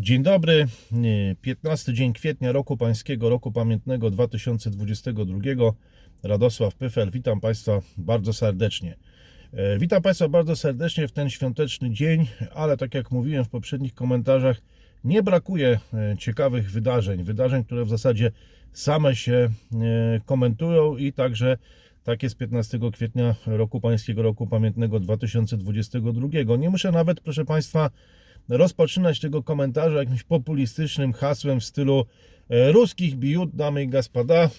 Dzień dobry, 15 dzień kwietnia roku pańskiego, roku pamiętnego 2022. Radosław Pyfel, witam Państwa bardzo serdecznie. E, Witam Państwa bardzo serdecznie w ten świąteczny dzień, ale tak jak mówiłem w poprzednich komentarzach, nie brakuje e, ciekawych wydarzeń, wydarzeń, które w zasadzie same się e, komentują i także tak jest 15 kwietnia roku pańskiego, roku pamiętnego 2022. Nie muszę nawet, proszę Państwa, rozpoczynać tego komentarza jakimś populistycznym hasłem w stylu e, ruskich bijut damy i gospoda,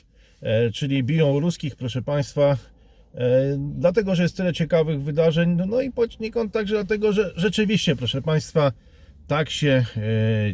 e, czyli biją ruskich, proszę Państwa, e, dlatego, że jest tyle ciekawych wydarzeń, no- no i poniekąd także dlatego, że rzeczywiście, proszę Państwa, tak się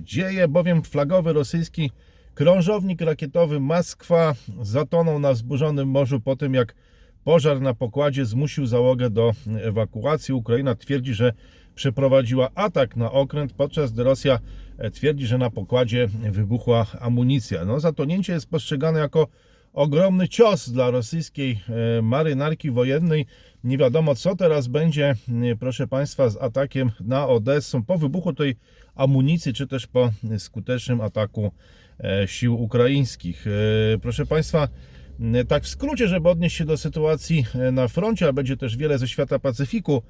dzieje, bowiem flagowy rosyjski krążownik rakietowy Moskwa zatonął na wzburzonym morzu po tym, jak pożar na pokładzie zmusił załogę do ewakuacji. Ukraina twierdzi, że przeprowadziła atak na okręt, podczas gdy Rosja e, twierdzi, że na pokładzie wybuchła amunicja. No, zatonięcie jest postrzegane jako ogromny cios dla rosyjskiej e, marynarki wojennej. Nie wiadomo, co teraz będzie, proszę Państwa, z atakiem na Odessę po wybuchu tej amunicji, czy też po skutecznym ataku e, sił ukraińskich. Proszę Państwa, tak w skrócie, żeby odnieść się do sytuacji na froncie, a będzie też wiele ze świata Pacyfiku,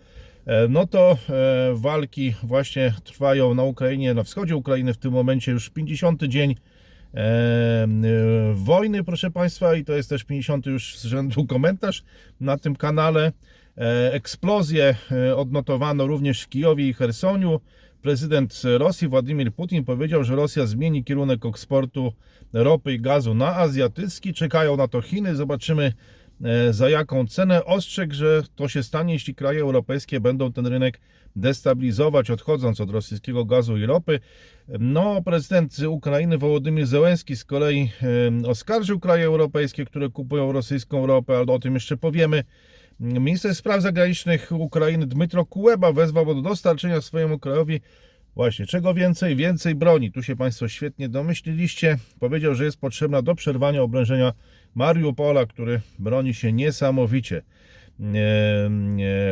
no to e, walki właśnie trwają na Ukrainie, na wschodzie Ukrainy w tym momencie już 50 dzień e, e, wojny, proszę Państwa, i to jest też 50 już z rzędu komentarz na tym kanale. E, Eksplozję e, odnotowano również w Kijowie i Chersoniu. Prezydent Rosji Władimir Putin powiedział, że Rosja zmieni kierunek eksportu ropy i gazu na azjatycki. Czekają na to Chiny. Zobaczymy e, za jaką cenę. Ostrzegł, że to się stanie, jeśli kraje europejskie będą ten rynek destabilizować, odchodząc od rosyjskiego gazu i ropy. No, prezydent Ukrainy Wołodymyr Zełenski z kolei e, oskarżył kraje europejskie, które kupują rosyjską ropę, ale o tym jeszcze powiemy. Minister Spraw Zagranicznych Ukrainy Dmytro Kuleba wezwał do dostarczenia swojemu krajowi właśnie czego więcej, więcej broni. Tu się Państwo świetnie domyśliliście. Powiedział, że jest potrzebna do przerwania oblężenia Mariupola, który broni się niesamowicie.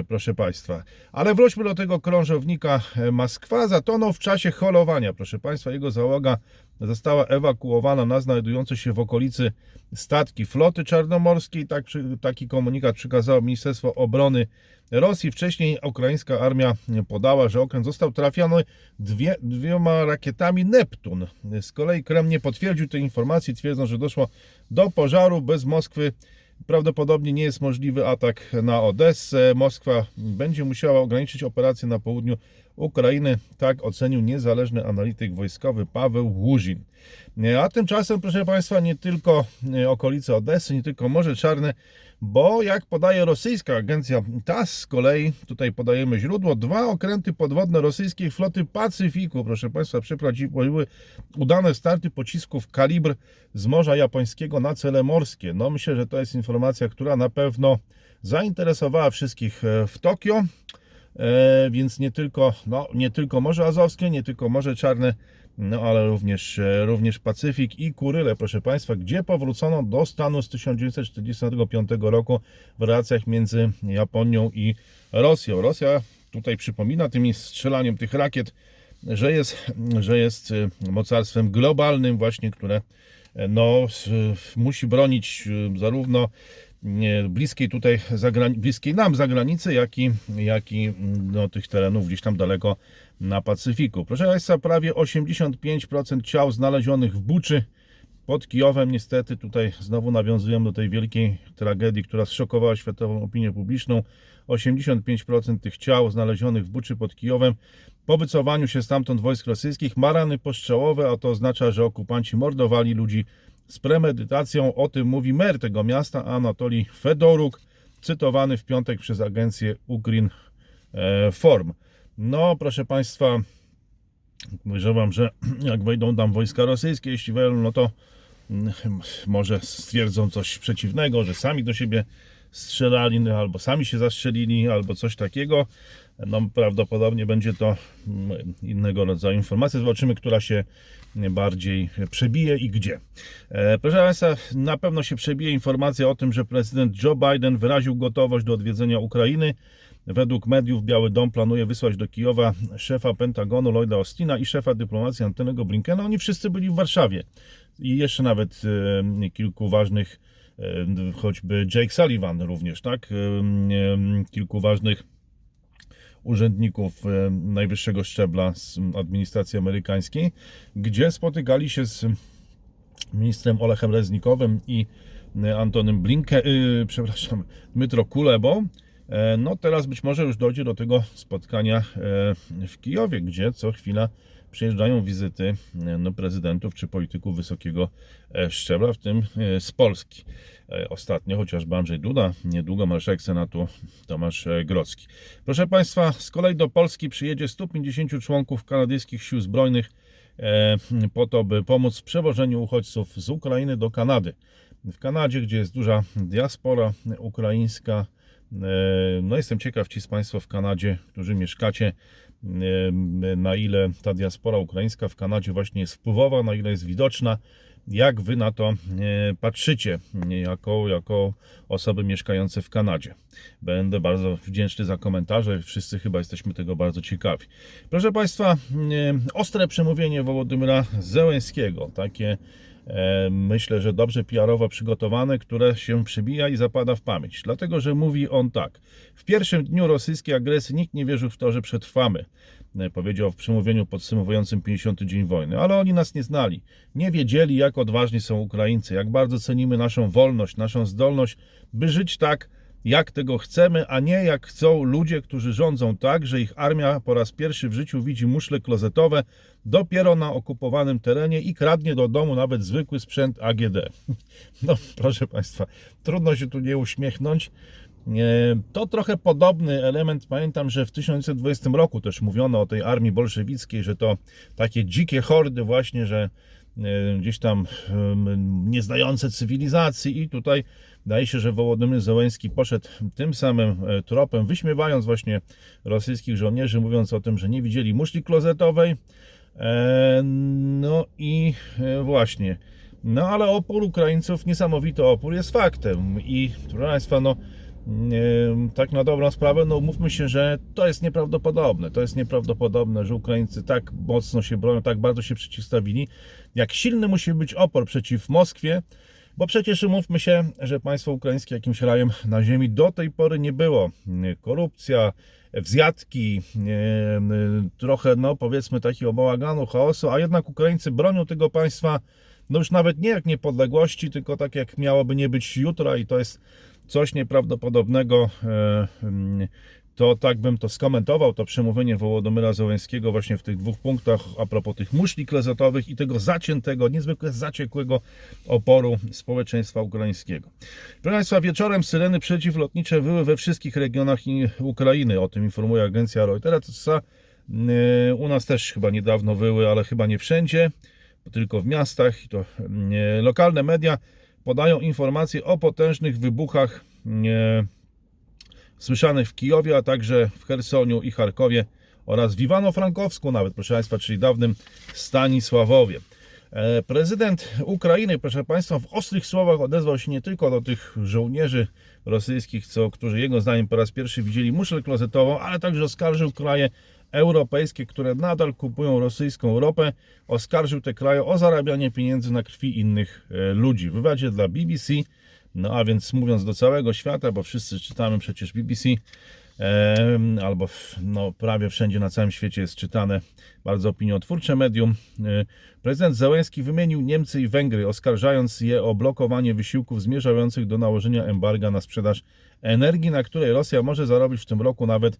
Proszę Państwa. Ale wróćmy do tego krążownika Moskwa. Zatonął w czasie holowania. Proszę Państwa, jego załoga została ewakuowana na znajdujące się w okolicy statki floty czarnomorskiej. Tak, taki komunikat przekazało Ministerstwo Obrony Rosji. Wcześniej ukraińska armia podała, że okręt został trafiony dwie, dwiema rakietami Neptun. Z kolei Kreml nie potwierdził tej informacji, twierdząc, że doszło do pożaru bez Moskwy. Prawdopodobnie nie jest możliwy atak na Odessę. Moskwa będzie musiała ograniczyć operacje na południu Ukrainy. Tak ocenił niezależny analityk wojskowy Paweł Łuzin. A tymczasem, proszę Państwa, nie tylko e, okolice Odessy, nie tylko Morze Czarne, bo jak podaje rosyjska agencja TASS z kolei, tutaj podajemy źródło, dwa okręty podwodne rosyjskiej floty Pacyfiku, proszę Państwa, przeprowadziły udane starty pocisków kalibr z Morza Japońskiego na cele morskie. No myślę, że to jest informacja, która na pewno zainteresowała wszystkich e, w Tokio. E, więc nie tylko, no, nie tylko Morze Azowskie, nie tylko Morze Czarne, no ale również, e, również Pacyfik i Kuryle, proszę Państwa, gdzie powrócono do stanu z 1945 roku w relacjach między Japonią i Rosją. Rosja tutaj przypomina tym strzelaniem tych rakiet, że jest, że jest e, mocarstwem globalnym właśnie, które no, musi bronić zarówno bliskiej tutaj, bliskiej nam zagranicy, jak i, jak i mm, no, tych terenów gdzieś tam daleko na Pacyfiku. Proszę Państwa, prawie 85% ciał znalezionych w Buczy pod Kijowem, niestety tutaj znowu nawiązujemy do tej wielkiej tragedii, która zszokowała światową opinię publiczną. 85% tych ciał znalezionych w Buczy pod Kijowem po wycofaniu się stamtąd wojsk rosyjskich ma rany postrzałowe, a to oznacza, że okupanci mordowali ludzi z premedytacją. O tym mówi mer tego miasta, Anatolij Fedoruk, cytowany w piątek przez agencję Ukrin e, Form. No, proszę Państwa, podejrzewam, że jak wejdą tam wojska rosyjskie, jeśli wejdą, no to mm, może stwierdzą coś przeciwnego, że sami do siebie strzelali, no, albo sami się zastrzelili, albo coś takiego. No, prawdopodobnie będzie to mm, innego rodzaju informacja. Zobaczymy, która się bardziej przebije i gdzie. E, Proszę Państwa, na pewno się przebije informacja o tym, że prezydent Joe Biden wyraził gotowość do odwiedzenia Ukrainy. Według mediów Biały Dom planuje wysłać do Kijowa szefa Pentagonu Lloyda Austina i szefa dyplomacji Antonego Blinkena. Oni wszyscy byli w Warszawie. I jeszcze nawet e, kilku ważnych, e, choćby Jake Sullivan również, tak? Kilku ważnych urzędników e, najwyższego szczebla z administracji amerykańskiej, gdzie spotykali się z ministrem Olechem Reznikowym i e, Antonym Blinke, yy, przepraszam, Dmytro Kulebą. E, No teraz być może już dojdzie do tego spotkania w Kijowie, gdzie co chwila przyjeżdżają wizyty e, no, prezydentów czy polityków wysokiego e, szczebla, w tym e, z Polski. Ostatnio chociażby Andrzej Duda, niedługo marszałek Senatu Tomasz Grodzki. Proszę Państwa, z kolei do Polski przyjedzie 150 członków kanadyjskich sił zbrojnych po to, by pomóc w przewożeniu uchodźców z Ukrainy do Kanady. W Kanadzie, gdzie jest duża diaspora ukraińska, no jestem ciekaw ci z Państwa w Kanadzie, którzy mieszkacie, na ile ta diaspora ukraińska w Kanadzie właśnie jest wpływowa, na ile jest widoczna, jak Wy na to e, patrzycie, jako, jako osoby mieszkające w Kanadzie. Będę bardzo wdzięczny za komentarze, wszyscy chyba jesteśmy tego bardzo ciekawi. Proszę Państwa, ostre przemówienie Wołodymyra Zełenskiego, takie myślę, że dobrze PR-owo przygotowane, które się przybija i zapada w pamięć. Dlatego, że mówi on tak. W pierwszym dniu rosyjskiej agresji nikt nie wierzył w to, że przetrwamy. E, Powiedział w przemówieniu podsumowującym 50 dzień wojny. Ale oni nas nie znali. Nie wiedzieli, jak odważni są Ukraińcy, jak bardzo cenimy naszą wolność, naszą zdolność, by żyć tak, jak tego chcemy, a nie jak chcą ludzie, którzy rządzą tak, że ich armia po raz pierwszy w życiu widzi muszle klozetowe dopiero na okupowanym terenie i kradnie do domu nawet zwykły sprzęt AGD. No, proszę Państwa, trudno się tu nie uśmiechnąć. To trochę podobny element. Pamiętam, że w 1920 roku też mówiono o tej armii bolszewickiej, że to takie dzikie hordy, właśnie, że gdzieś tam nieznające cywilizacji, i tutaj Wydaje się, że Wołodymyr Zełenski poszedł tym samym e, tropem, wyśmiewając właśnie rosyjskich żołnierzy, mówiąc o tym, że nie widzieli muszli klozetowej. E, No i e, właśnie. No ale opór Ukraińców, niesamowity opór jest faktem. I proszę Państwa, no e, tak na dobrą sprawę, no mówmy się, że to jest nieprawdopodobne. To jest nieprawdopodobne, że Ukraińcy tak mocno się bronią, tak bardzo się przeciwstawili. Jak silny musi być opór przeciw Moskwie, bo przecież umówmy się, że państwo ukraińskie jakimś rajem na ziemi do tej pory nie było. Korupcja, wzjatki, e, trochę, no powiedzmy, takiego bałaganu, chaosu, a jednak Ukraińcy bronią tego państwa, no już nawet nie jak niepodległości, tylko tak jak miałoby nie być jutra i to jest coś nieprawdopodobnego. Mm, To tak bym to skomentował, to przemówienie Wołodymyra Zełenskiego właśnie w tych dwóch punktach a propos tych muszli klezetowych i tego zaciętego, niezwykle zaciekłego oporu społeczeństwa ukraińskiego. Proszę Państwa, wieczorem syreny przeciwlotnicze wyły we wszystkich regionach Ukrainy. O tym informuje agencja Reuters. Yy, U nas też chyba niedawno wyły, ale chyba nie wszędzie, tylko w miastach. To yy, lokalne media podają informacje o potężnych wybuchach yy, słyszanych w Kijowie, a także w Chersoniu i Charkowie oraz w Iwano-Frankowsku nawet, proszę Państwa, czyli dawnym Stanisławowie. E, Prezydent Ukrainy, proszę Państwa, w ostrych słowach odezwał się nie tylko do tych żołnierzy rosyjskich, co, którzy jego zdaniem po raz pierwszy widzieli muszlę klozetową, ale także oskarżył kraje europejskie, które nadal kupują rosyjską ropę, oskarżył te kraje o zarabianie pieniędzy na krwi innych e, ludzi. W wywiadzie dla BBC, no a więc mówiąc do całego świata, bo wszyscy czytamy przecież BBC, albo no, prawie wszędzie na całym świecie jest czytane bardzo opiniotwórcze medium. E, Prezydent Załęski wymienił Niemcy i Węgry, oskarżając je o blokowanie wysiłków zmierzających do nałożenia embarga na sprzedaż energii, na której Rosja może zarobić w tym roku nawet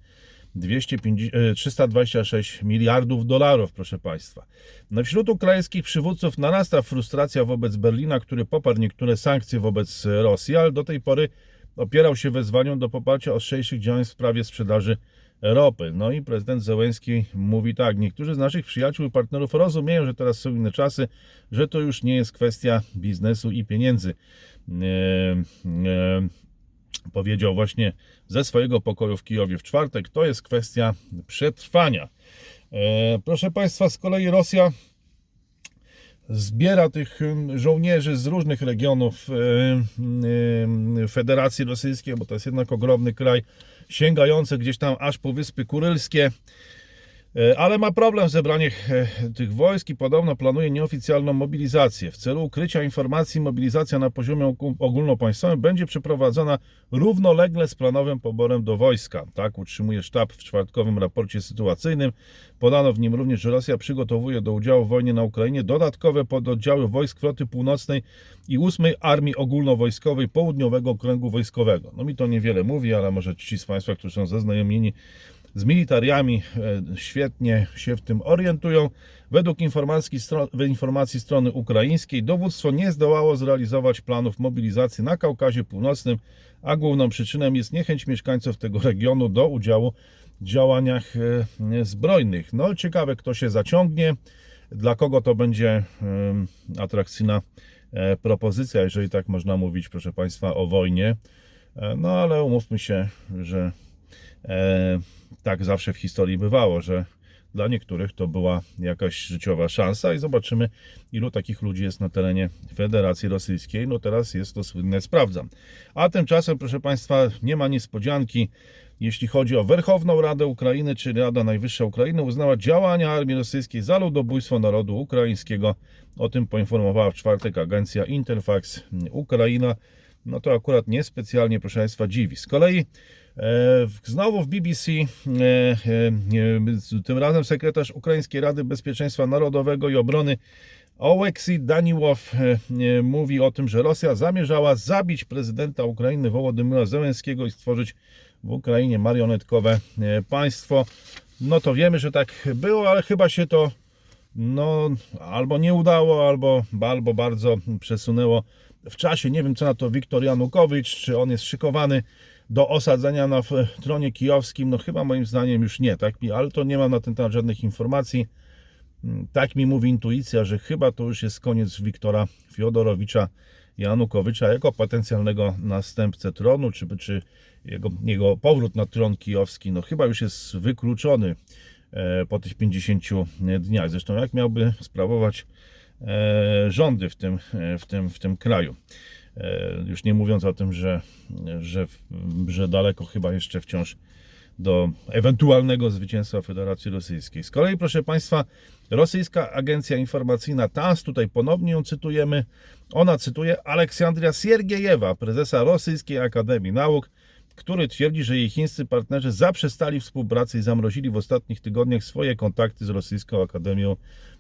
250, e, 326 miliardów dolarów, proszę Państwa. No wśród ukraińskich przywódców narasta frustracja wobec Berlina, który poparł niektóre sankcje wobec Rosji, ale do tej pory opierał się wezwaniom do poparcia ostrzejszych działań w sprawie sprzedaży ropy. No i prezydent Zełenski mówi tak, niektórzy z naszych przyjaciół i partnerów rozumieją, że teraz są inne czasy, że to już nie jest kwestia biznesu i pieniędzy. E, e, powiedział właśnie ze swojego pokoju w Kijowie w czwartek, to jest kwestia przetrwania. E, proszę Państwa, z kolei Rosja zbiera tych żołnierzy z różnych regionów ym, Federacji Rosyjskiej, bo to jest jednak ogromny kraj, sięgający gdzieś tam aż po Wyspy Kurylskie. E, Ale ma problem z zebraniem tych wojsk i podobno planuje nieoficjalną mobilizację. W celu ukrycia informacji mobilizacja na poziomie ogó- ogólnopaństwowym będzie przeprowadzona równolegle z planowym poborem do wojska. Tak utrzymuje sztab w czwartkowym raporcie sytuacyjnym. Podano w nim również, że Rosja przygotowuje do udziału w wojnie na Ukrainie dodatkowe pododdziały wojsk Floty Północnej i 8 Armii Ogólnowojskowej Południowego Okręgu Wojskowego. No mi to niewiele mówi, ale może ci z Państwa, którzy są zaznajomieni z militariami e, świetnie się w tym orientują. Według informacji, informacji strony ukraińskiej dowództwo nie zdołało zrealizować planów mobilizacji na Kaukazie Północnym, a główną przyczyną jest niechęć mieszkańców tego regionu do udziału w działaniach e, zbrojnych. No ciekawe kto się zaciągnie, dla kogo to będzie em, atrakcyjna e, propozycja, jeżeli tak można mówić, proszę Państwa, o wojnie. E, No ale umówmy się, że E, tak zawsze w historii bywało, że dla niektórych to była jakaś życiowa szansa i zobaczymy, ilu takich ludzi jest na terenie Federacji Rosyjskiej. No teraz jest to słynne sprawdzam. A tymczasem, proszę Państwa, nie ma niespodzianki. Jeśli chodzi o Werchowną Radę Ukrainy, czy Rada Najwyższa Ukrainy, uznała działania armii rosyjskiej za ludobójstwo narodu ukraińskiego. O tym poinformowała w czwartek agencja Interfax Ukraina. No to akurat niespecjalnie, proszę Państwa, dziwi. Z kolei e, znowu w BBC, e, e, tym razem sekretarz Ukraińskiej Rady Bezpieczeństwa Narodowego i Obrony Oleksij Daniłow mówi o tym, że Rosja zamierzała zabić prezydenta Ukrainy Wołodymyra Zełenskiego i stworzyć w Ukrainie marionetkowe państwo. No to wiemy, że tak było, ale chyba się to no, albo nie udało, albo, albo bardzo przesunęło w czasie. Nie wiem, co na to Wiktor Janukowicz, czy on jest szykowany do osadzenia na tronie kijowskim. No chyba moim zdaniem już nie, tak? mi- Ale to nie mam na ten temat żadnych informacji. Mm, Tak mi mówi intuicja, że chyba to już jest koniec Wiktora Fiodorowicza Janukowycza jako potencjalnego następcę tronu, czy, czy jego, jego powrót na tron kijowski, no chyba już jest wykluczony e, po tych 50 dniach. Zresztą jak miałby sprawować rządy w tym, e, w tym, w tym kraju. E, Już nie mówiąc o tym, że, że, że daleko chyba jeszcze wciąż do ewentualnego zwycięstwa Federacji Rosyjskiej. Z kolei, proszę Państwa, rosyjska agencja informacyjna TASS, tutaj ponownie ją cytujemy, ona cytuje Aleksandria Siergiejewa, prezesa Rosyjskiej Akademii Nauk, który twierdzi, że jej chińscy partnerzy zaprzestali współpracy i zamrozili w ostatnich tygodniach swoje kontakty z Rosyjską Akademią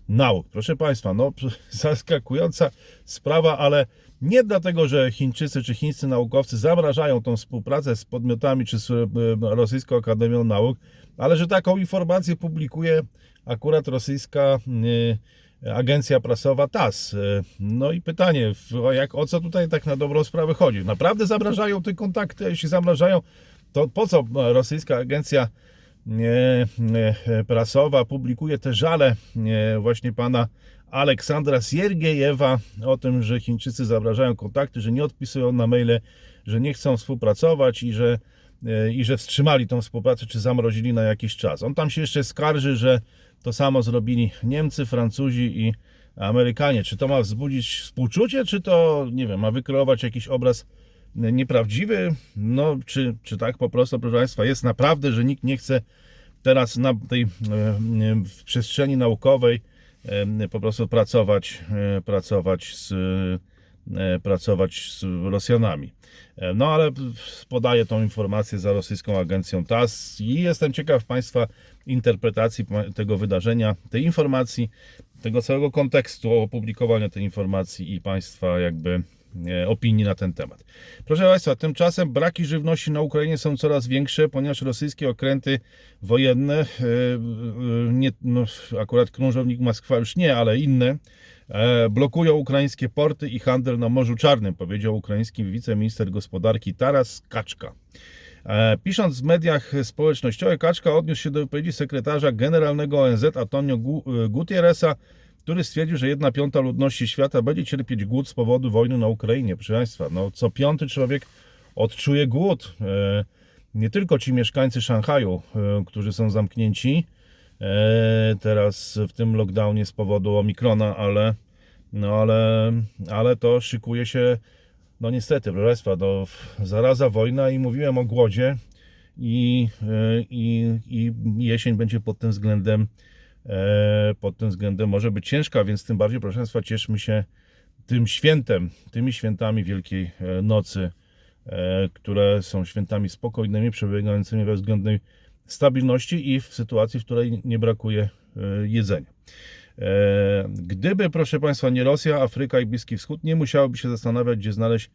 Nauk. Proszę Państwa, no zaskakująca sprawa, ale nie dlatego, że Chińczycy czy chińscy naukowcy zamrażają tą współpracę z podmiotami czy z e, Rosyjską Akademią Nauk, ale że taką informację publikuje akurat rosyjska e, agencja prasowa TASS. E, No i pytanie, o jak, o co tutaj tak na dobrą sprawę chodzi? Naprawdę zamrażają te kontakty? Jeśli zamrażają, to po co rosyjska agencja prasowa publikuje te żale e, właśnie pana Aleksandra Siergiejewa o tym, że Chińczycy zamrażają kontakty, że nie odpisują na maile, że nie chcą współpracować i że, e, i że wstrzymali tą współpracę, czy zamrozili na jakiś czas. On tam się jeszcze skarży, że to samo zrobili Niemcy, Francuzi i Amerykanie. Czy to ma wzbudzić współczucie, czy to, nie wiem, ma wykreować jakiś obraz nieprawdziwy? No, czy, czy tak po prostu, proszę Państwa, jest naprawdę, że nikt nie chce teraz na tej e, w przestrzeni naukowej e, po prostu pracować, e, pracować z, pracować z Rosjanami. No ale podaję tą informację za rosyjską agencją TASS i jestem ciekaw Państwa interpretacji tego wydarzenia, tej informacji, tego całego kontekstu opublikowania tej informacji i Państwa jakby opinii na ten temat. Proszę Państwa, tymczasem braki żywności na Ukrainie są coraz większe, ponieważ rosyjskie okręty wojenne, e, e, nie, no, akurat krążownik Moskwa już nie, ale inne, e, blokują ukraińskie porty i handel na Morzu Czarnym, powiedział ukraiński wiceminister gospodarki Taras Kaczka. E, Pisząc w mediach społecznościowych, Kaczka odniósł się do wypowiedzi sekretarza generalnego ONZ Antonio Gu- Gutierreza, który stwierdził, że jedna piąta ludności świata będzie cierpieć głód z powodu wojny na Ukrainie. Proszę Państwa, no, co piąty człowiek odczuje głód. E, Nie tylko ci mieszkańcy Szanghaju, e, którzy są zamknięci e, teraz w tym lockdownie z powodu Omikrona, ale No ale, ale to szykuje się, no niestety, proszę Państwa, no, zaraza wojna i mówiłem o głodzie i, i, i jesień będzie pod tym względem pod tym względem może być ciężka, więc tym bardziej, proszę Państwa, cieszmy się tym świętem, tymi świętami Wielkiej e, Nocy, e, które są świętami spokojnymi, przebiegającymi we względnej stabilności i w sytuacji, w której nie brakuje e, jedzenia. E, Gdyby, proszę Państwa, nie Rosja, Afryka i Bliski Wschód, nie musiałoby się zastanawiać, gdzie znaleźć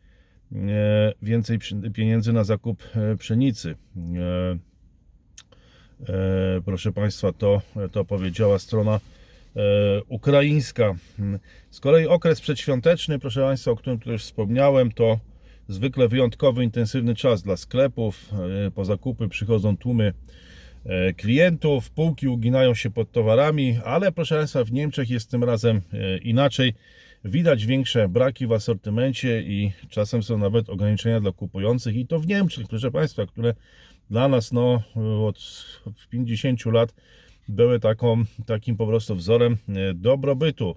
e, więcej pieniędzy na zakup e, pszenicy. E, Proszę Państwa, to, to powiedziała strona e, ukraińska. Z kolei okres przedświąteczny, proszę Państwa, o którym tu już wspomniałem, to zwykle wyjątkowy, intensywny czas dla sklepów. E, Po zakupy przychodzą tłumy klientów, półki uginają się pod towarami, ale proszę Państwa, w Niemczech jest tym razem inaczej. Widać większe braki w asortymencie i czasem są nawet ograniczenia dla kupujących i to w Niemczech, proszę Państwa, które dla nas no, od 50 lat były taką, takim po prostu wzorem e, dobrobytu.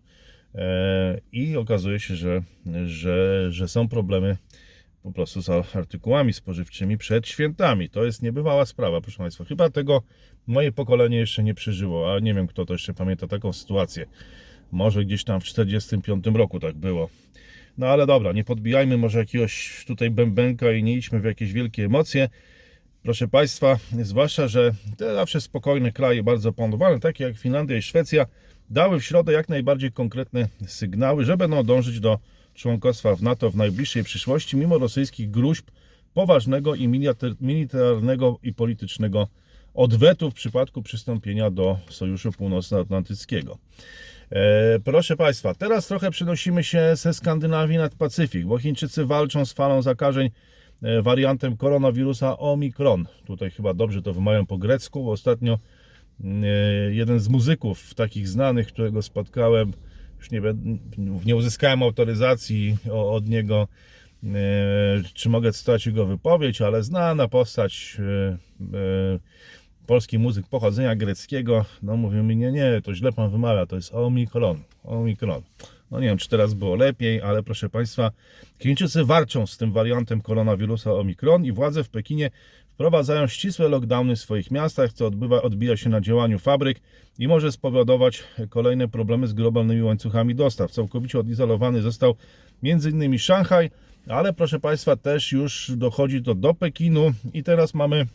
E, I okazuje się, że, że, że są problemy po prostu z artykułami spożywczymi przed świętami. To jest niebywała sprawa, proszę Państwa. Chyba tego moje pokolenie jeszcze nie przeżyło, a nie wiem, kto to jeszcze pamięta taką sytuację. Może gdzieś tam w 1945 roku tak było. No ale dobra, nie podbijajmy może jakiegoś tutaj bębenka i nie idźmy w jakieś wielkie emocje. Proszę Państwa, zwłaszcza, że te zawsze spokojne kraje, bardzo panowane, takie jak Finlandia i Szwecja, dały w środę jak najbardziej konkretne sygnały, że będą dążyć do członkostwa w NATO w najbliższej przyszłości, mimo rosyjskich gruźb poważnego i militar- militarnego i politycznego odwetu w przypadku przystąpienia do Sojuszu Północnoatlantyckiego. E, proszę Państwa, teraz trochę przenosimy się ze Skandynawii nad Pacyfik, bo Chińczycy walczą z falą zakażeń wariantem koronawirusa Omikron. Tutaj chyba dobrze to wymawiam po grecku, bo ostatnio e, jeden z muzyków takich znanych, którego spotkałem, już nie, nie uzyskałem autoryzacji od niego, e, czy mogę cytować jego wypowiedź, ale znana postać e, e, polski muzyk pochodzenia greckiego, no mówił mi, nie, nie, to źle pan wymawia, to jest Omikron, Omikron. No nie wiem, czy teraz było lepiej, ale proszę Państwa, Chińczycy walczą z tym wariantem koronawirusa Omikron i władze w Pekinie wprowadzają ścisłe lockdowny w swoich miastach, co odbywa, odbija się na działaniu fabryk i może spowodować kolejne problemy z globalnymi łańcuchami dostaw. Całkowicie odizolowany został m.in. Szanghaj, ale proszę Państwa, też już dochodzi to do Pekinu i teraz mamy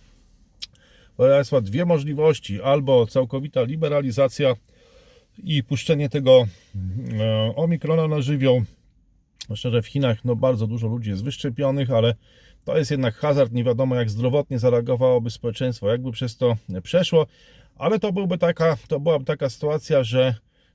proszę Państwa, dwie możliwości. Albo całkowita liberalizacja i puszczenie tego e, omikrona na żywioł. Szczerze, w Chinach no, bardzo dużo ludzi jest wyszczepionych, ale to jest jednak hazard. Nie wiadomo, jak zdrowotnie zareagowałoby społeczeństwo, jakby przez to przeszło. Ale to, byłby taka, to byłaby taka sytuacja, że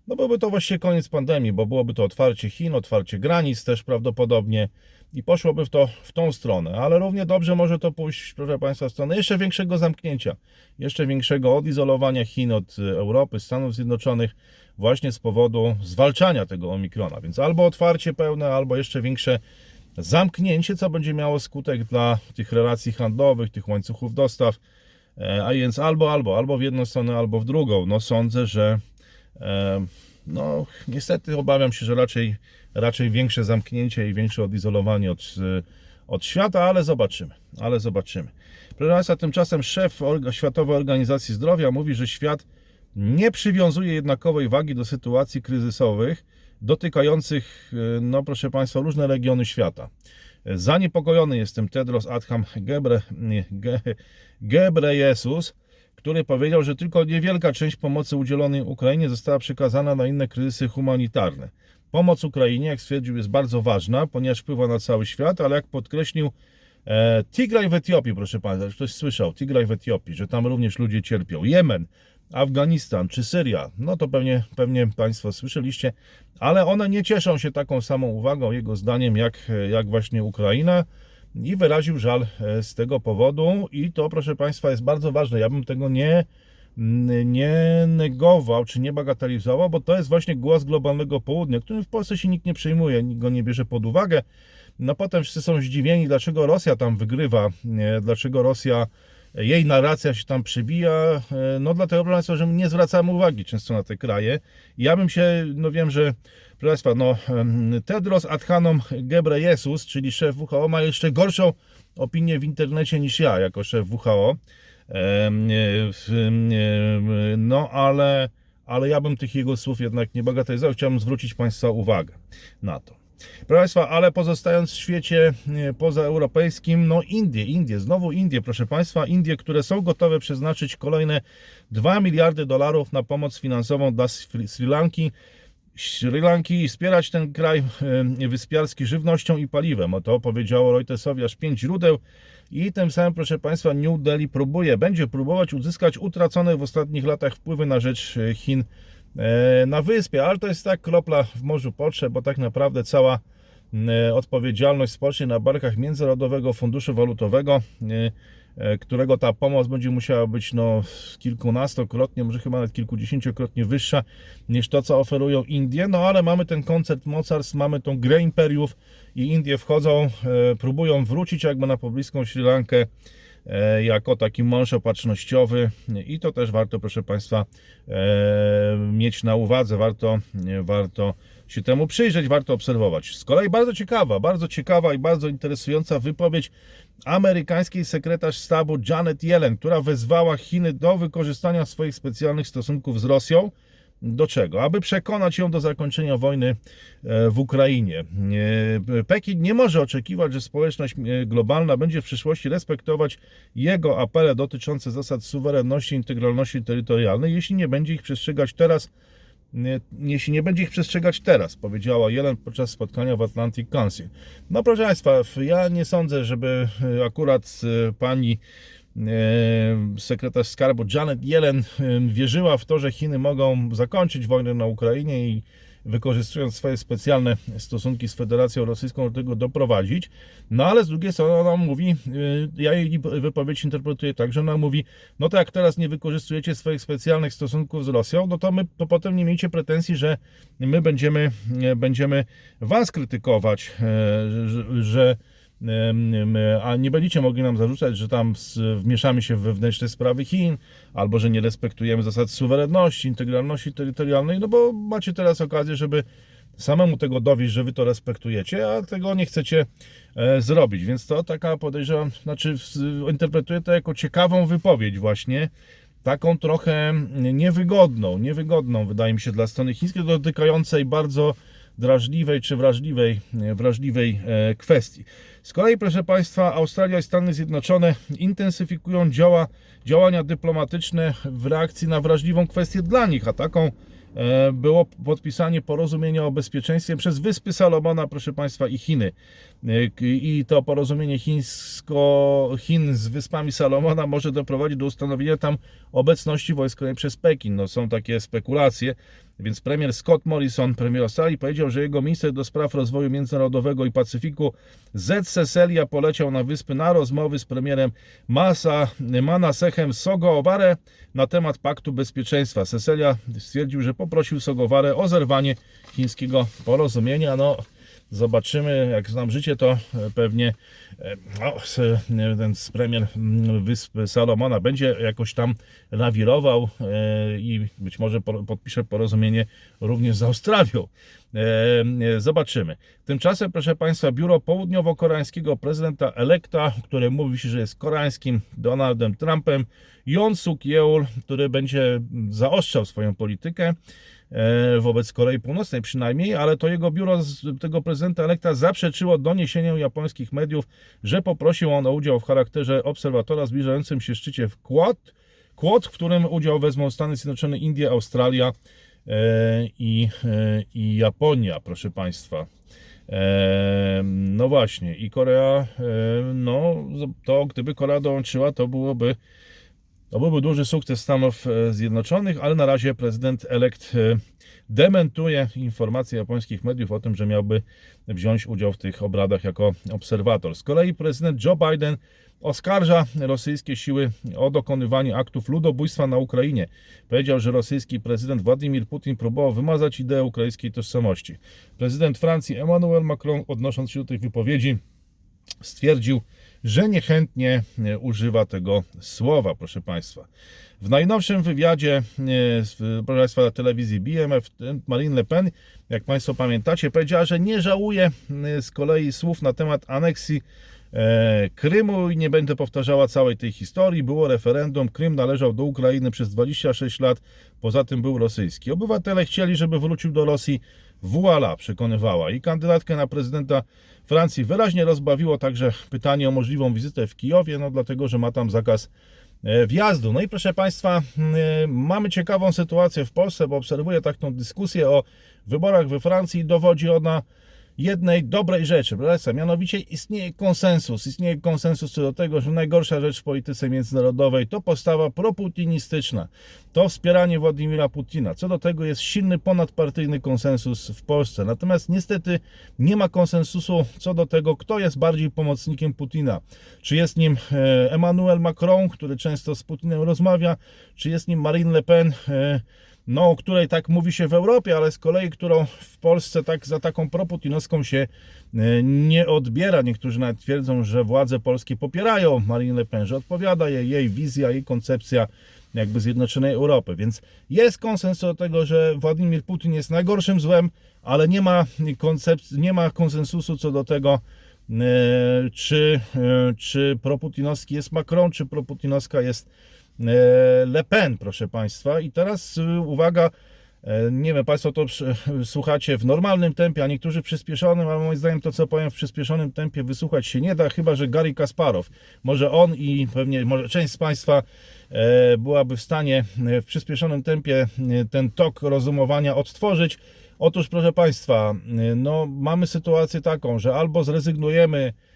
no byłby to właściwie koniec pandemii, bo byłoby to otwarcie Chin, otwarcie granic też prawdopodobnie i poszłoby w, to, w tą stronę. Ale równie dobrze może to pójść, proszę Państwa, w stronę jeszcze większego zamknięcia, jeszcze większego odizolowania Chin od e, Europy, Stanów Zjednoczonych, właśnie z powodu zwalczania tego omikrona. Więc albo otwarcie pełne, albo jeszcze większe zamknięcie, co będzie miało skutek dla tych relacji handlowych, tych łańcuchów dostaw. E, A więc albo, albo, albo w jedną stronę, albo w drugą. No sądzę, że no niestety obawiam się, że raczej, raczej większe zamknięcie i większe odizolowanie od, od świata, ale zobaczymy, ale zobaczymy. Proszę Państwa, tymczasem szef Światowej Organizacji Zdrowia mówi, że świat nie przywiązuje jednakowej wagi do sytuacji kryzysowych dotykających, e, no proszę Państwa, różne regiony świata. Zaniepokojony jestem Tedros Adham Gebre, Ge, Gebreyesus, który powiedział, że tylko niewielka część pomocy udzielonej Ukrainie została przekazana na inne kryzysy humanitarne. Pomoc Ukrainie, jak stwierdził, jest bardzo ważna, ponieważ wpływa na cały świat, ale jak podkreślił e, Tigraj w Etiopii, proszę Państwa, ktoś słyszał, Tigraj w Etiopii, że tam również ludzie cierpią. Jemen, Afganistan czy Syria, no to pewnie, pewnie Państwo słyszeliście, ale one nie cieszą się taką samą uwagą, jego zdaniem, jak, jak właśnie Ukraina i wyraził żal e, z tego powodu i to, proszę Państwa, jest bardzo ważne. Ja bym tego nie, nie negował czy nie bagatelizował, bo to jest właśnie głos globalnego południa, którym w Polsce się nikt nie przejmuje, nikt go nie bierze pod uwagę. No potem wszyscy są zdziwieni, dlaczego Rosja tam wygrywa, dlaczego Rosja jej narracja się tam przebija. E, No dlatego, proszę Państwa, że my nie zwracamy uwagi często na te kraje. Ja bym się, no wiem, że proszę Państwa, no Tedros Adhanom Ghebreyesus, czyli szef WHO, ma jeszcze gorszą opinię w internecie niż ja, jako szef WHO. No ale, ale ja bym tych jego słów jednak nie bagatelizował. Chciałbym zwrócić Państwa uwagę na to. Proszę Państwa, ale pozostając w świecie e, pozaeuropejskim, no Indie, Indie, znowu Indie, proszę Państwa, Indie, które są gotowe przeznaczyć kolejne 2 miliardy dolarów na pomoc finansową dla Sri Lanki. Sri Lanki i wspierać ten kraj e, wyspiarski żywnością i paliwem. O to powiedziało Reutersowi aż pięć źródeł i tym samym, proszę Państwa, New Delhi próbuje, będzie próbować uzyskać utracone w ostatnich latach wpływy na rzecz e, Chin na wyspie, ale to jest tak kropla w morzu potrzeb, bo tak naprawdę cała e, odpowiedzialność spocznie na barkach Międzynarodowego Funduszu Walutowego, e, e, którego ta pomoc będzie musiała być no, kilkunastokrotnie, może chyba nawet kilkudziesięciokrotnie wyższa niż to, co oferują Indie. No ale mamy ten koncert mocarstw, mamy tą grę imperiów i Indie wchodzą, e, próbują wrócić jakby na pobliską Sri Lankę e, jako taki mąż opatrznościowy i to też warto, proszę Państwa, e, mieć na uwadze, warto, warto się temu przyjrzeć, warto obserwować. Z kolei bardzo ciekawa, bardzo ciekawa i bardzo interesująca wypowiedź amerykańskiej sekretarz sztabu Janet Yellen, która wezwała Chiny do wykorzystania swoich specjalnych stosunków z Rosją. Do czego? Aby przekonać ją do zakończenia wojny e, w Ukrainie. E, Pekin nie może oczekiwać, że społeczność e, globalna będzie w przyszłości respektować jego apele dotyczące zasad suwerenności i integralności terytorialnej, jeśli nie będzie ich przestrzegać teraz, jeśli nie będzie ich przestrzegać teraz, powiedziała Jelen podczas spotkania w Atlantic Council. No proszę Państwa, ja nie sądzę, żeby akurat pani sekretarz skarbu Janet Yellen e, wierzyła w to, że Chiny mogą zakończyć wojnę na Ukrainie i wykorzystując swoje specjalne stosunki z Federacją Rosyjską do tego doprowadzić. No ale z drugiej strony ona mówi, y, ja jej wypowiedź interpretuję tak, że ona mówi, no to jak teraz nie wykorzystujecie swoich specjalnych stosunków z Rosją, no to my to potem nie miejcie pretensji, że my będziemy, e, będziemy was krytykować, e, że, że a nie będziecie mogli nam zarzucać, że tam wmieszamy się w wewnętrzne sprawy Chin, albo że nie respektujemy zasad suwerenności, integralności terytorialnej, no bo macie teraz okazję, żeby samemu tego dowieść, że wy to respektujecie, a tego nie chcecie e, zrobić. Więc to taka podejrzewam, znaczy interpretuję to jako ciekawą wypowiedź właśnie, taką trochę niewygodną, niewygodną wydaje mi się dla strony chińskiej, dotykającej bardzo drażliwej czy wrażliwej, wrażliwej e, kwestii. Z kolei, proszę Państwa, Australia i Stany Zjednoczone intensyfikują działa, działania dyplomatyczne w reakcji na wrażliwą kwestię dla nich, a taką e, było podpisanie porozumienia o bezpieczeństwie przez Wyspy Salomona, proszę Państwa, i Chiny. E, I to porozumienie chińsko, Chin z Wyspami Salomona może doprowadzić do ustanowienia tam obecności wojskowej przez Pekin. No, są takie spekulacje, więc premier Scott Morrison, premier Australii, powiedział, że jego minister do spraw rozwoju międzynarodowego i Pacyfiku Z. Cecilia poleciał na wyspy na rozmowy z premierem Masa, Manasechem Sogoware na temat paktu bezpieczeństwa. Cecilia stwierdził, że poprosił Sogoware o zerwanie chińskiego porozumienia. No, Zobaczymy, jak znam życie, to e, pewnie no, ten premier mm, Wysp Salomona będzie jakoś tam lawirował e, i być może po- podpisze porozumienie również z Australią. Zobaczymy. Tymczasem, proszę Państwa, biuro południowo-koreańskiego prezydenta elekta, które mówi się, że jest koreańskim Donaldem Trumpem, Yoon Suk Yeol, który będzie zaostrzał swoją politykę wobec Korei Północnej przynajmniej, ale to jego biuro tego prezydenta elekta zaprzeczyło doniesieniom japońskich mediów, że poprosił on o udział w charakterze obserwatora zbliżającym się szczycie w Quad, Quad, w którym udział wezmą Stany Zjednoczone, Indie, Australia e, i, e, i Japonia, proszę Państwa. E, No właśnie, i Korea, e, no to gdyby Korea dołączyła, to byłoby to byłby duży sukces Stanów e, Zjednoczonych, ale na razie prezydent elekt e, dementuje informacje japońskich mediów o tym, że miałby wziąć udział w tych obradach jako obserwator. Z kolei prezydent Joe Biden oskarża rosyjskie siły o dokonywanie aktów ludobójstwa na Ukrainie. Powiedział, że rosyjski prezydent Władimir Putin próbował wymazać ideę ukraińskiej tożsamości. Prezydent Francji Emmanuel Macron, odnosząc się do tej wypowiedzi, stwierdził, że niechętnie e, używa tego słowa, proszę Państwa. W najnowszym wywiadzie, e, proszę Państwa, telewizji BMF, Marine Le Pen, jak Państwo pamiętacie, powiedziała, że nie żałuje e, z kolei słów na temat aneksji e, Krymu i nie będę powtarzała całej tej historii. Było referendum, Krym należał do Ukrainy przez 26 lat, poza tym był rosyjski. Obywatele chcieli, żeby wrócił do Rosji. Voila, przekonywała. I kandydatkę na prezydenta Francji wyraźnie rozbawiło także pytanie o możliwą wizytę w Kijowie, no dlatego, że ma tam zakaz e, wjazdu. No i proszę Państwa, e, mamy ciekawą sytuację w Polsce, bo obserwuję taką dyskusję o wyborach we Francji i dowodzi ona jednej dobrej rzeczy, Państwa, mianowicie istnieje konsensus. Istnieje konsensus co do tego, że najgorsza rzecz w polityce międzynarodowej to postawa proputinistyczna, to wspieranie Władimira Putina. Co do tego jest silny ponadpartyjny konsensus w Polsce. Natomiast niestety nie ma konsensusu co do tego, kto jest bardziej pomocnikiem Putina. Czy jest nim e, Emmanuel Macron, który często z Putinem rozmawia, czy jest nim Marine Le Pen, e, no, o której tak mówi się w Europie, ale z kolei, którą w Polsce tak za taką proputinowską się e, nie odbiera. Niektórzy nawet twierdzą, że władze polskie popierają Marine Le Pen, że odpowiada jej, jej wizja, jej koncepcja jakby zjednoczonej Europy. Więc jest konsensus do tego, że Władimir Putin jest najgorszym złem, ale nie ma, koncepcji, nie ma konsensusu co do tego, e, czy, e, czy proputinowski jest Macron, czy proputinowska jest Le Pen, proszę Państwa. I teraz e, uwaga, e, nie wiem, Państwo to słuchacie w normalnym tempie, a niektórzy w przyspieszonym, ale moim zdaniem to, co powiem w przyspieszonym tempie, wysłuchać się nie da, chyba że Gary Kasparow. Może on i pewnie może część z Państwa e, byłaby w stanie e, w przyspieszonym tempie e, ten tok rozumowania odtworzyć. Otóż, proszę Państwa, e, no, mamy sytuację taką, że albo zrezygnujemy e,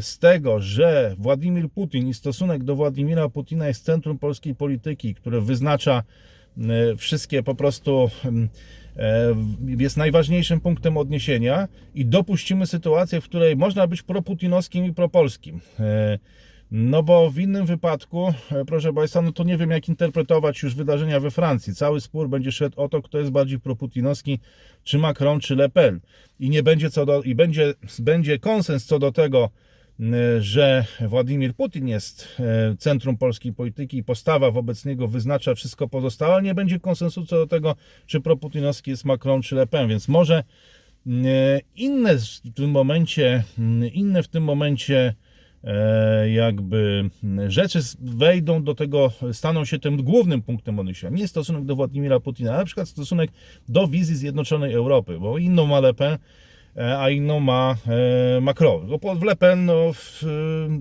z tego, że Władimir Putin i stosunek do Władimira Putina jest centrum polskiej polityki, które wyznacza e, wszystkie po prostu e, jest najważniejszym punktem odniesienia i dopuścimy sytuację, w której można być proputinowskim i propolskim. No bo w innym wypadku, e, proszę Państwa, no to nie wiem jak interpretować już wydarzenia we Francji. Cały spór będzie szedł o to, kto jest bardziej proputinowski, czy Macron, czy Le Pen. I nie będzie co do, i będzie, będzie konsens co do tego, że Władimir Putin jest e, centrum polskiej polityki i postawa wobec niego wyznacza wszystko pozostałe, ale nie będzie konsensusu co do tego, czy proputinowski jest Macron, czy Le Pen. Więc może inne w tym momencie, inne w tym momencie jakby rzeczy wejdą do tego, staną się tym głównym punktem odniesienia. Nie stosunek do Władimira Putina, ale na przykład stosunek do wizji Zjednoczonej Europy, bo inną ma Le Pen, e, a inną ma e, Macron. Bo po- w Le Pen, no, w,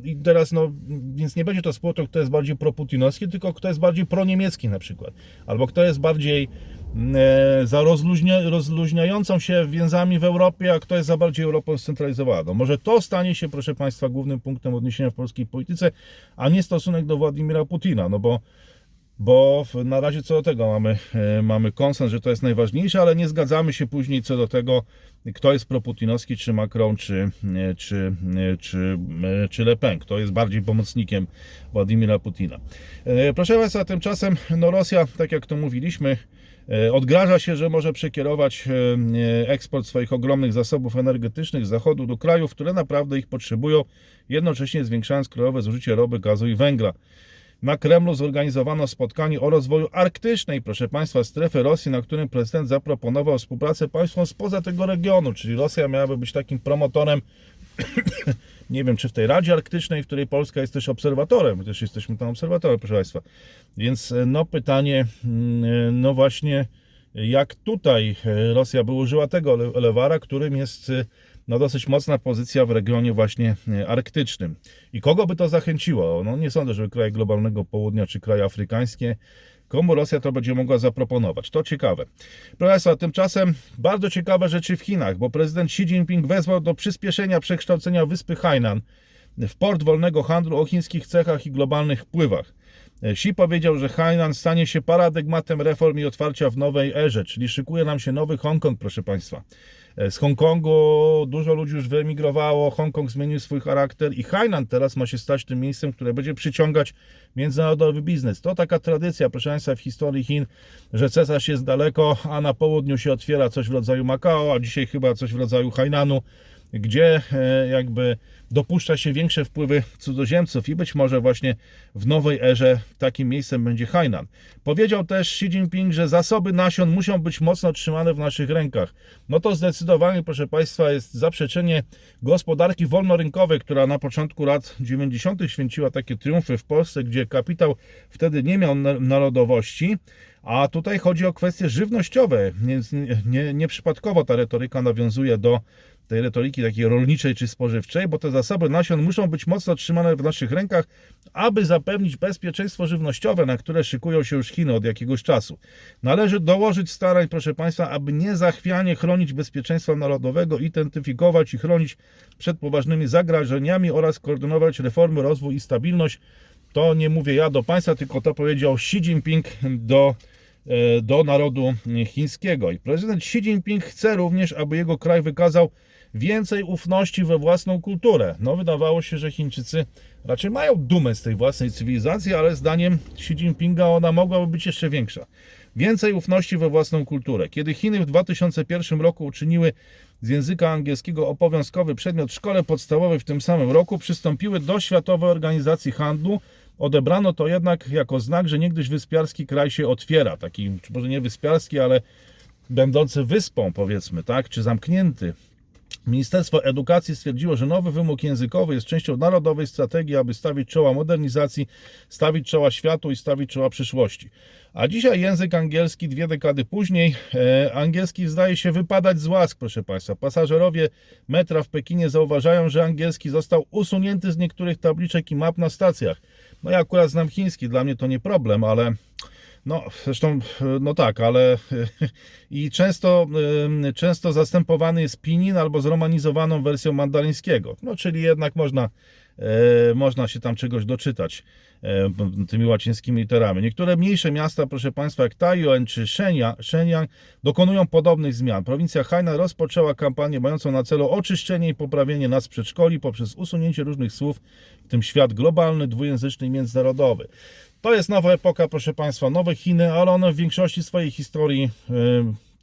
i teraz, no, więc nie będzie to spór, to kto jest bardziej proputinowski, tylko kto jest bardziej proniemiecki na przykład. Albo kto jest bardziej mm, e, za rozluźnia, rozluźniającą się więzami w Europie, a kto jest za bardziej Europą scentralizowaną. Może to stanie się, proszę Państwa, głównym punktem odniesienia w polskiej polityce, a nie stosunek do Władimira Putina, no bo bo na razie co do tego mamy, e, mamy konsens, że to jest najważniejsze, ale nie zgadzamy się później co do tego, kto jest proputinowski, czy Macron, czy, e, czy, e, czy, czy Le Pen, kto jest bardziej pomocnikiem Władimira Putina. Proszę Państwa, tymczasem no Rosja, tak jak to mówiliśmy, odgraża się, że może przekierować eksport swoich ogromnych zasobów energetycznych z zachodu do krajów, które naprawdę ich potrzebują, jednocześnie zwiększając krajowe zużycie ropy, gazu i węgla. Na Kremlu zorganizowano spotkanie o rozwoju arktycznej, proszę Państwa, strefy Rosji, na którym prezydent zaproponował współpracę państwom spoza tego regionu, czyli Rosja miałaby być takim promotorem, nie wiem czy w tej Radzie Arktycznej, w której Polska jest też obserwatorem, my też jesteśmy tam obserwatorem, proszę Państwa. Więc e, no pytanie, mm, no właśnie, jak tutaj e, Rosja by użyła tego le- lewara, którym jest e, no dosyć mocna pozycja w regionie właśnie e, arktycznym. I kogo by to zachęciło? No nie sądzę, żeby kraje globalnego południa czy kraje afrykańskie, komu Rosja to będzie mogła zaproponować. To ciekawe. Proszę tymczasem bardzo ciekawe rzeczy w Chinach, bo prezydent Xi Jinping wezwał do przyspieszenia przekształcenia wyspy Hainan w port wolnego handlu o chińskich cechach i globalnych wpływach. Xi powiedział, że Hainan stanie się paradygmatem reform i otwarcia w nowej erze, czyli szykuje nam się nowy Hongkong, proszę Państwa. Z Hongkongu dużo ludzi już wyemigrowało, Hongkong zmienił swój charakter i Hainan teraz ma się stać tym miejscem, które będzie przyciągać międzynarodowy biznes. To taka tradycja, proszę Państwa, w historii Chin, że cesarz jest daleko, a na południu się otwiera coś w rodzaju Makao, a dzisiaj chyba coś w rodzaju Hainanu gdzie e, jakby dopuszcza się większe wpływy cudzoziemców i być może właśnie w nowej erze takim miejscem będzie Hainan. Powiedział też Xi Jinping, że zasoby nasion muszą być mocno trzymane w naszych rękach. No to zdecydowanie, proszę Państwa, jest zaprzeczenie gospodarki wolnorynkowej, która na początku lat 90. święciła takie triumfy w Polsce, gdzie kapitał wtedy nie miał na- narodowości. A tutaj chodzi o kwestie żywnościowe. Nie- Nieprzypadkowo ta retoryka nawiązuje do tej retoryki takiej rolniczej czy spożywczej, bo te zasoby nasion muszą być mocno trzymane w naszych rękach, aby zapewnić bezpieczeństwo żywnościowe, na które szykują się już Chiny od jakiegoś czasu. Należy dołożyć starań, proszę Państwa, aby niezachwianie chronić bezpieczeństwa narodowego, identyfikować i chronić przed poważnymi zagrożeniami oraz koordynować reformy, rozwój i stabilność. To nie mówię ja do Państwa, tylko to powiedział Xi Jinping do e, do narodu chińskiego. I prezydent Xi Jinping chce również, aby jego kraj wykazał więcej ufności we własną kulturę. No, wydawało się, że Chińczycy raczej mają dumę z tej własnej cywilizacji, ale zdaniem Xi Jinpinga ona mogłaby być jeszcze większa. Więcej ufności we własną kulturę. Kiedy Chiny w 2001 roku uczyniły z języka angielskiego obowiązkowy przedmiot w szkole podstawowej w tym samym roku, przystąpiły do Światowej Organizacji Handlu, Odebrano to jednak jako znak, że niegdyś wyspiarski kraj się otwiera. Taki, może nie wyspiarski, ale będący wyspą, powiedzmy, tak, czy zamknięty. Ministerstwo Edukacji stwierdziło, że nowy wymóg językowy jest częścią narodowej strategii, aby stawić czoła modernizacji, stawić czoła światu i stawić czoła przyszłości. A dzisiaj język angielski, dwie dekady później, e, angielski zdaje się wypadać z łask, proszę Państwa. Pasażerowie metra w Pekinie zauważają, że angielski został usunięty z niektórych tabliczek i map na stacjach. No ja akurat znam chiński, dla mnie to nie problem, ale no, zresztą, no tak, ale i często, często zastępowany jest pinin albo zromanizowaną wersją mandaryńskiego. No, czyli jednak można, e, można się tam czegoś doczytać e, tymi łacińskimi literami. Niektóre mniejsze miasta, proszę Państwa, jak Taiyuan czy Shenyang dokonują podobnych zmian. Prowincja Hainan rozpoczęła kampanię mającą na celu oczyszczenie i poprawienie nas przedszkoli poprzez usunięcie różnych słów, w tym świat globalny, dwujęzyczny i międzynarodowy. To jest nowa epoka, proszę Państwa, nowe Chiny, ale one w większości swojej historii e,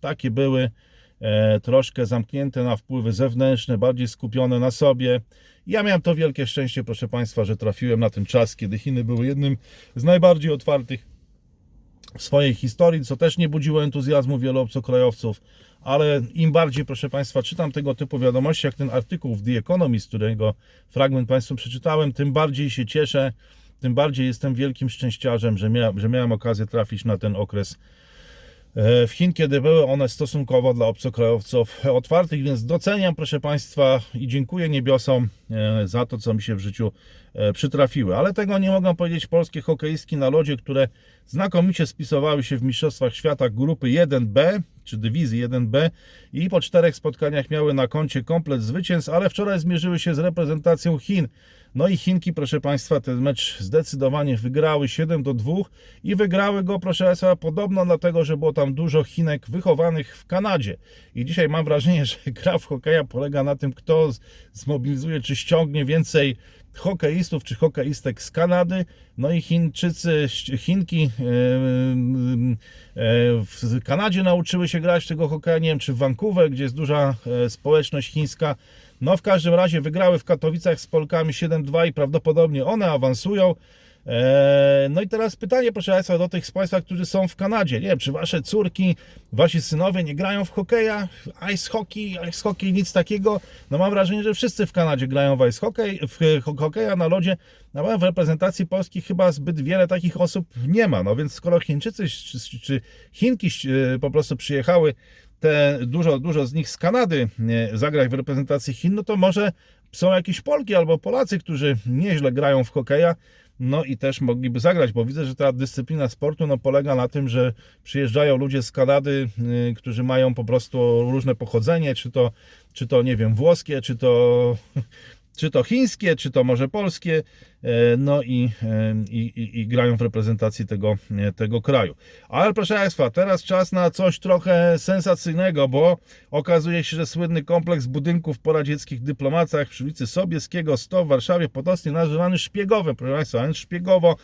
takie były e, troszkę zamknięte na wpływy zewnętrzne, bardziej skupione na sobie. Ja miałem to wielkie szczęście, proszę Państwa, że trafiłem na ten czas, kiedy Chiny były jednym z najbardziej otwartych w swojej historii, co też nie budziło entuzjazmu wielu obcokrajowców, ale im bardziej, proszę Państwa, czytam tego typu wiadomości, jak ten artykuł w The Economist, którego fragment Państwu przeczytałem, tym bardziej się cieszę, tym bardziej jestem wielkim szczęściarzem, że, mia, że miałem okazję trafić na ten okres e, w Chin, kiedy były one stosunkowo dla obcokrajowców otwartych, więc doceniam, proszę Państwa, i dziękuję niebiosom e, za to, co mi się w życiu e, przytrafiły. Ale tego nie mogą powiedzieć polskie hokeistki na lodzie, które znakomicie spisowały się w Mistrzostwach Świata grupy 1B, czy dywizji 1B i po czterech spotkaniach miały na koncie komplet zwycięstw, ale wczoraj zmierzyły się z reprezentacją Chin. No i Chinki, proszę Państwa, ten mecz zdecydowanie wygrały 7 do 2 i wygrały go, proszę Państwa, podobno dlatego, że było tam dużo Chinek wychowanych w Kanadzie. I dzisiaj mam wrażenie, że gra w hokeja polega na tym, kto zmobilizuje czy ściągnie więcej hokeistów czy hokeistek z Kanady. No i Chińczycy, Chinki e, w Kanadzie nauczyły się grać tego hokeja, nie wiem czy w Vancouver, gdzie jest duża e, społeczność chińska. No w każdym razie wygrały w Katowicach z Polkami 7-2 i prawdopodobnie one awansują. Eee, No i teraz pytanie, proszę Państwa, do tych z Państwa, którzy są w Kanadzie. Nie wiem, czy Wasze córki, Wasi synowie nie grają w hokeja, ice hockey, ice hockey, nic takiego. No mam wrażenie, że wszyscy w Kanadzie grają w ice hockey, w ho- hokeja na lodzie. No w reprezentacji Polski chyba zbyt wiele takich osób nie ma. No więc skoro Chińczycy czy, czy Chinki e, po prostu przyjechały, te dużo, dużo z nich z Kanady e, zagrać w reprezentacji Chin, no to może są jakieś Polki albo Polacy, którzy nieźle grają w hokeja, no i też mogliby zagrać, bo widzę, że ta dyscyplina sportu no, polega na tym, że przyjeżdżają ludzie z Kanady, y, którzy mają po prostu różne pochodzenie, czy to, czy to nie wiem, włoskie, czy to, czy to chińskie, czy to może polskie, e, no i, e, i, i, i grają w reprezentacji tego, e, tego kraju. Ale proszę Państwa, teraz czas na coś trochę sensacyjnego, bo okazuje się, że słynny kompleks budynków po radzieckich dyplomacjach przy ulicy Sobieskiego 100 w Warszawie Potockiej nazywany szpiegowym, proszę Państwa, szpiegowo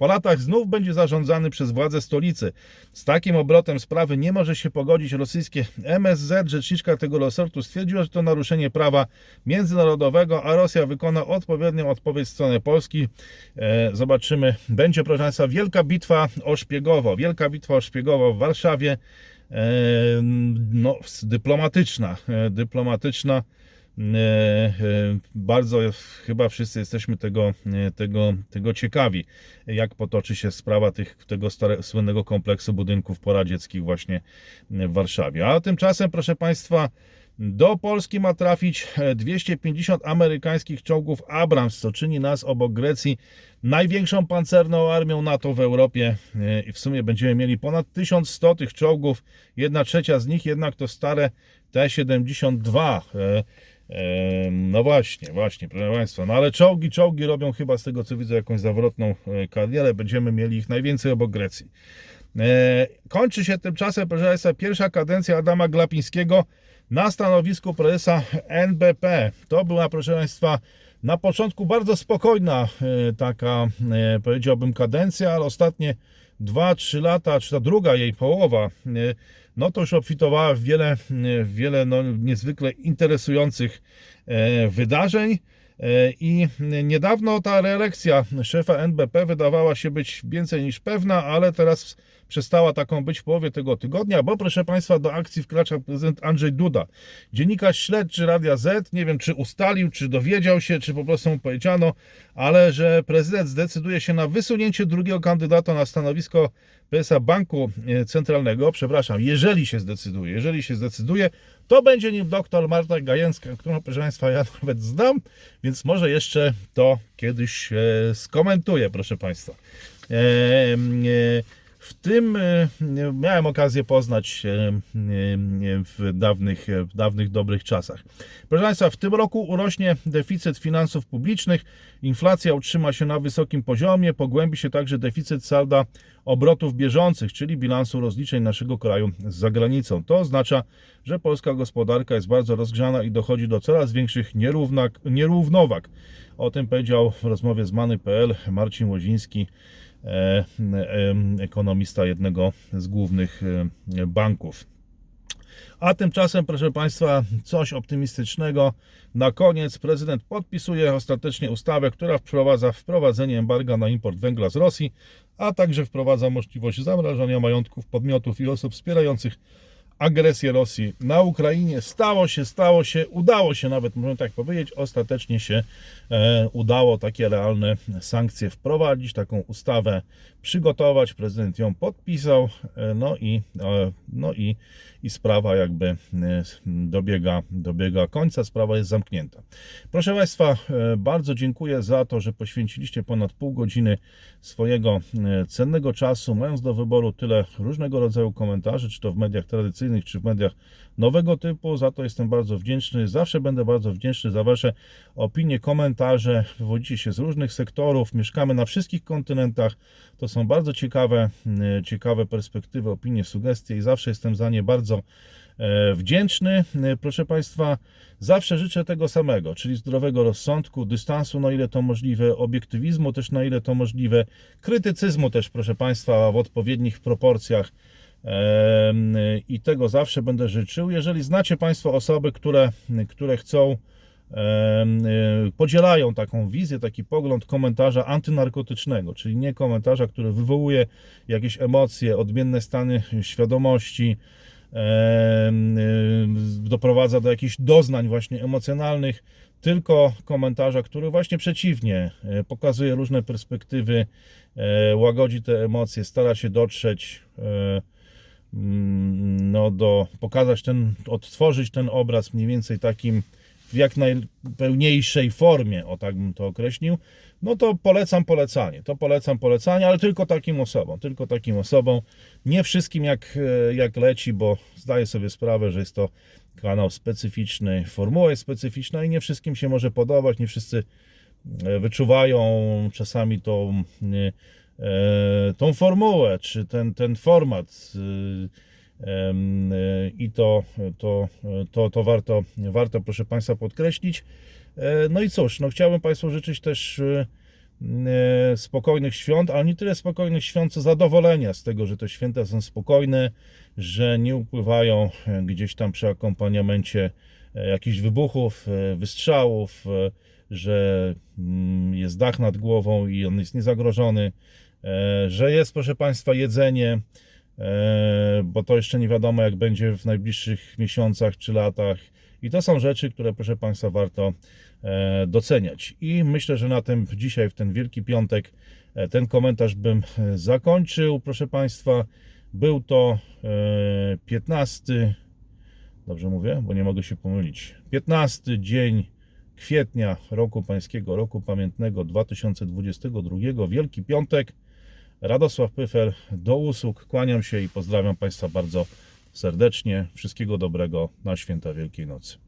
Po latach znów będzie zarządzany przez władze stolicy. Z takim obrotem sprawy nie może się pogodzić rosyjskie MSZ. Rzeczniczka tego resortu stwierdziła, że to naruszenie prawa międzynarodowego, a Rosja wykona odpowiednią odpowiedź w stronę Polski. E, zobaczymy. Będzie, proszę Państwa, wielka bitwa o Szpiegowo. Wielka bitwa o Szpiegowo w Warszawie. E, no, dyplomatyczna. E, dyplomatyczna. E, e, Bardzo chyba wszyscy jesteśmy tego, e, tego, tego ciekawi, jak potoczy się sprawa tych, tego stare, słynnego kompleksu budynków poradzieckich właśnie w Warszawie. A tymczasem, proszę Państwa, do Polski ma trafić 250 amerykańskich czołgów Abrams, co czyni nas obok Grecji największą pancerną armią NATO w Europie. I w sumie będziemy mieli ponad 1100 tych czołgów. Jedna trzecia z nich jednak to stare T-72. No właśnie, właśnie, proszę Państwa. No ale czołgi, czołgi robią chyba z tego co widzę jakąś zawrotną e, karierę. Będziemy mieli ich najwięcej obok Grecji. E, Kończy się tymczasem, proszę Państwa, pierwsza kadencja Adama Glapińskiego na stanowisku prezesa NBP. To była, proszę Państwa, na początku bardzo spokojna e, taka, powiedziałbym, kadencja, ale ostatnie 2-3 lata, czy ta druga jej połowa, no to już obfitowała w wiele, w wiele no, niezwykle interesujących e, wydarzeń. E, I niedawno ta reelekcja szefa NBP wydawała się być więcej niż pewna, ale teraz przestała taką być w połowie tego tygodnia, bo proszę Państwa, do akcji wkracza prezydent Andrzej Duda. Dziennikarz śledczy Radia Z, nie wiem czy ustalił, czy dowiedział się, czy po prostu mu powiedziano, ale że prezydent zdecyduje się na wysunięcie drugiego kandydata na stanowisko prezesa Banku Centralnego, przepraszam, jeżeli się zdecyduje, jeżeli się zdecyduje, to będzie nim doktor Marta Gajęcka, którą, proszę Państwa, ja nawet znam, więc może jeszcze to kiedyś e, skomentuję, proszę Państwa. E, e, w tym e, miałem okazję poznać e, e, w dawnych, w dawnych dobrych czasach. Proszę Państwa, w tym roku urośnie deficyt finansów publicznych, inflacja utrzyma się na wysokim poziomie, pogłębi się także deficyt salda obrotów bieżących, czyli bilansu rozliczeń naszego kraju z zagranicą. To oznacza, że polska gospodarka jest bardzo rozgrzana i dochodzi do coraz większych nierównak, nierównowag. O tym powiedział w rozmowie z Many.pl Marcin Łoziński, ekonomista jednego z głównych e, banków. A tymczasem, proszę Państwa, coś optymistycznego. Na koniec prezydent podpisuje ostatecznie ustawę, która wprowadza wprowadzenie embarga na import węgla z Rosji, a także wprowadza możliwość zamrażania majątków podmiotów i osób wspierających agresję Rosji na Ukrainie. Stało się, stało się, udało się nawet, można tak powiedzieć, ostatecznie się e, udało takie realne sankcje wprowadzić, taką ustawę przygotować. Prezydent ją podpisał, e, no i, e, no i, i sprawa jakby e, dobiega, dobiega końca, sprawa jest zamknięta. Proszę Państwa, bardzo dziękuję za to, że poświęciliście ponad pół godziny swojego cennego czasu, mając do wyboru tyle różnego rodzaju komentarzy, czy to w mediach tradycyjnych, czy w mediach nowego typu. Za to jestem bardzo wdzięczny. Zawsze będę bardzo wdzięczny za Wasze opinie, komentarze. Wywodzicie się z różnych sektorów, mieszkamy na wszystkich kontynentach. To są bardzo ciekawe, e, ciekawe perspektywy, opinie, sugestie i zawsze jestem za nie bardzo e, wdzięczny. E, Proszę Państwa, zawsze życzę tego samego, czyli zdrowego rozsądku, dystansu na ile to możliwe, obiektywizmu też na ile to możliwe, krytycyzmu też, proszę Państwa, w odpowiednich proporcjach. I tego zawsze będę życzył. Jeżeli znacie Państwo osoby, które, które chcą, y, podzielają taką wizję, taki pogląd komentarza antynarkotycznego, czyli nie komentarza, który wywołuje jakieś emocje, odmienne stany świadomości, y, doprowadza do jakichś doznań właśnie emocjonalnych, tylko komentarza, który właśnie przeciwnie, e, pokazuje różne perspektywy, e, łagodzi te emocje, stara się dotrzeć e, no, do pokazać ten, odtworzyć ten obraz mniej więcej takim w jak najpełniejszej formie, o tak bym to określił, no to polecam polecanie. To polecam polecanie, ale tylko takim osobom, tylko takim osobom. Nie wszystkim jak, e, jak leci, bo zdaję sobie sprawę, że jest to kanał specyficzny, formuła jest specyficzna i nie wszystkim się może podobać, nie wszyscy e, wyczuwają czasami tą, e, tą formułę, czy ten, ten format. e, Em, e, I to, to, to, to warto, warto, proszę Państwa, podkreślić. E, No i cóż, no chciałbym Państwu życzyć też e, e, spokojnych świąt, ale nie tyle spokojnych świąt, co zadowolenia z tego, że te święta są spokojne, że nie upływają e, gdzieś tam przy akompaniamencie e, jakichś wybuchów, e, wystrzałów, e, że mm, jest dach nad głową i on jest niezagrożony, e, że jest, proszę Państwa, jedzenie, e, bo to jeszcze nie wiadomo, jak będzie w najbliższych miesiącach czy latach. I to są rzeczy, które, proszę Państwa, warto e, doceniać. I myślę, że na tym dzisiaj, w ten Wielki Piątek, e, ten komentarz bym e, zakończył. Proszę Państwa, był to e, 15, dobrze mówię, bo nie mogę się pomylić, 15 dzień kwietnia roku pańskiego, roku pamiętnego 2022, Wielki Piątek. Radosław Pyfer, do usług, kłaniam się i pozdrawiam Państwa bardzo serdecznie. Wszystkiego dobrego na święta Wielkiej Nocy.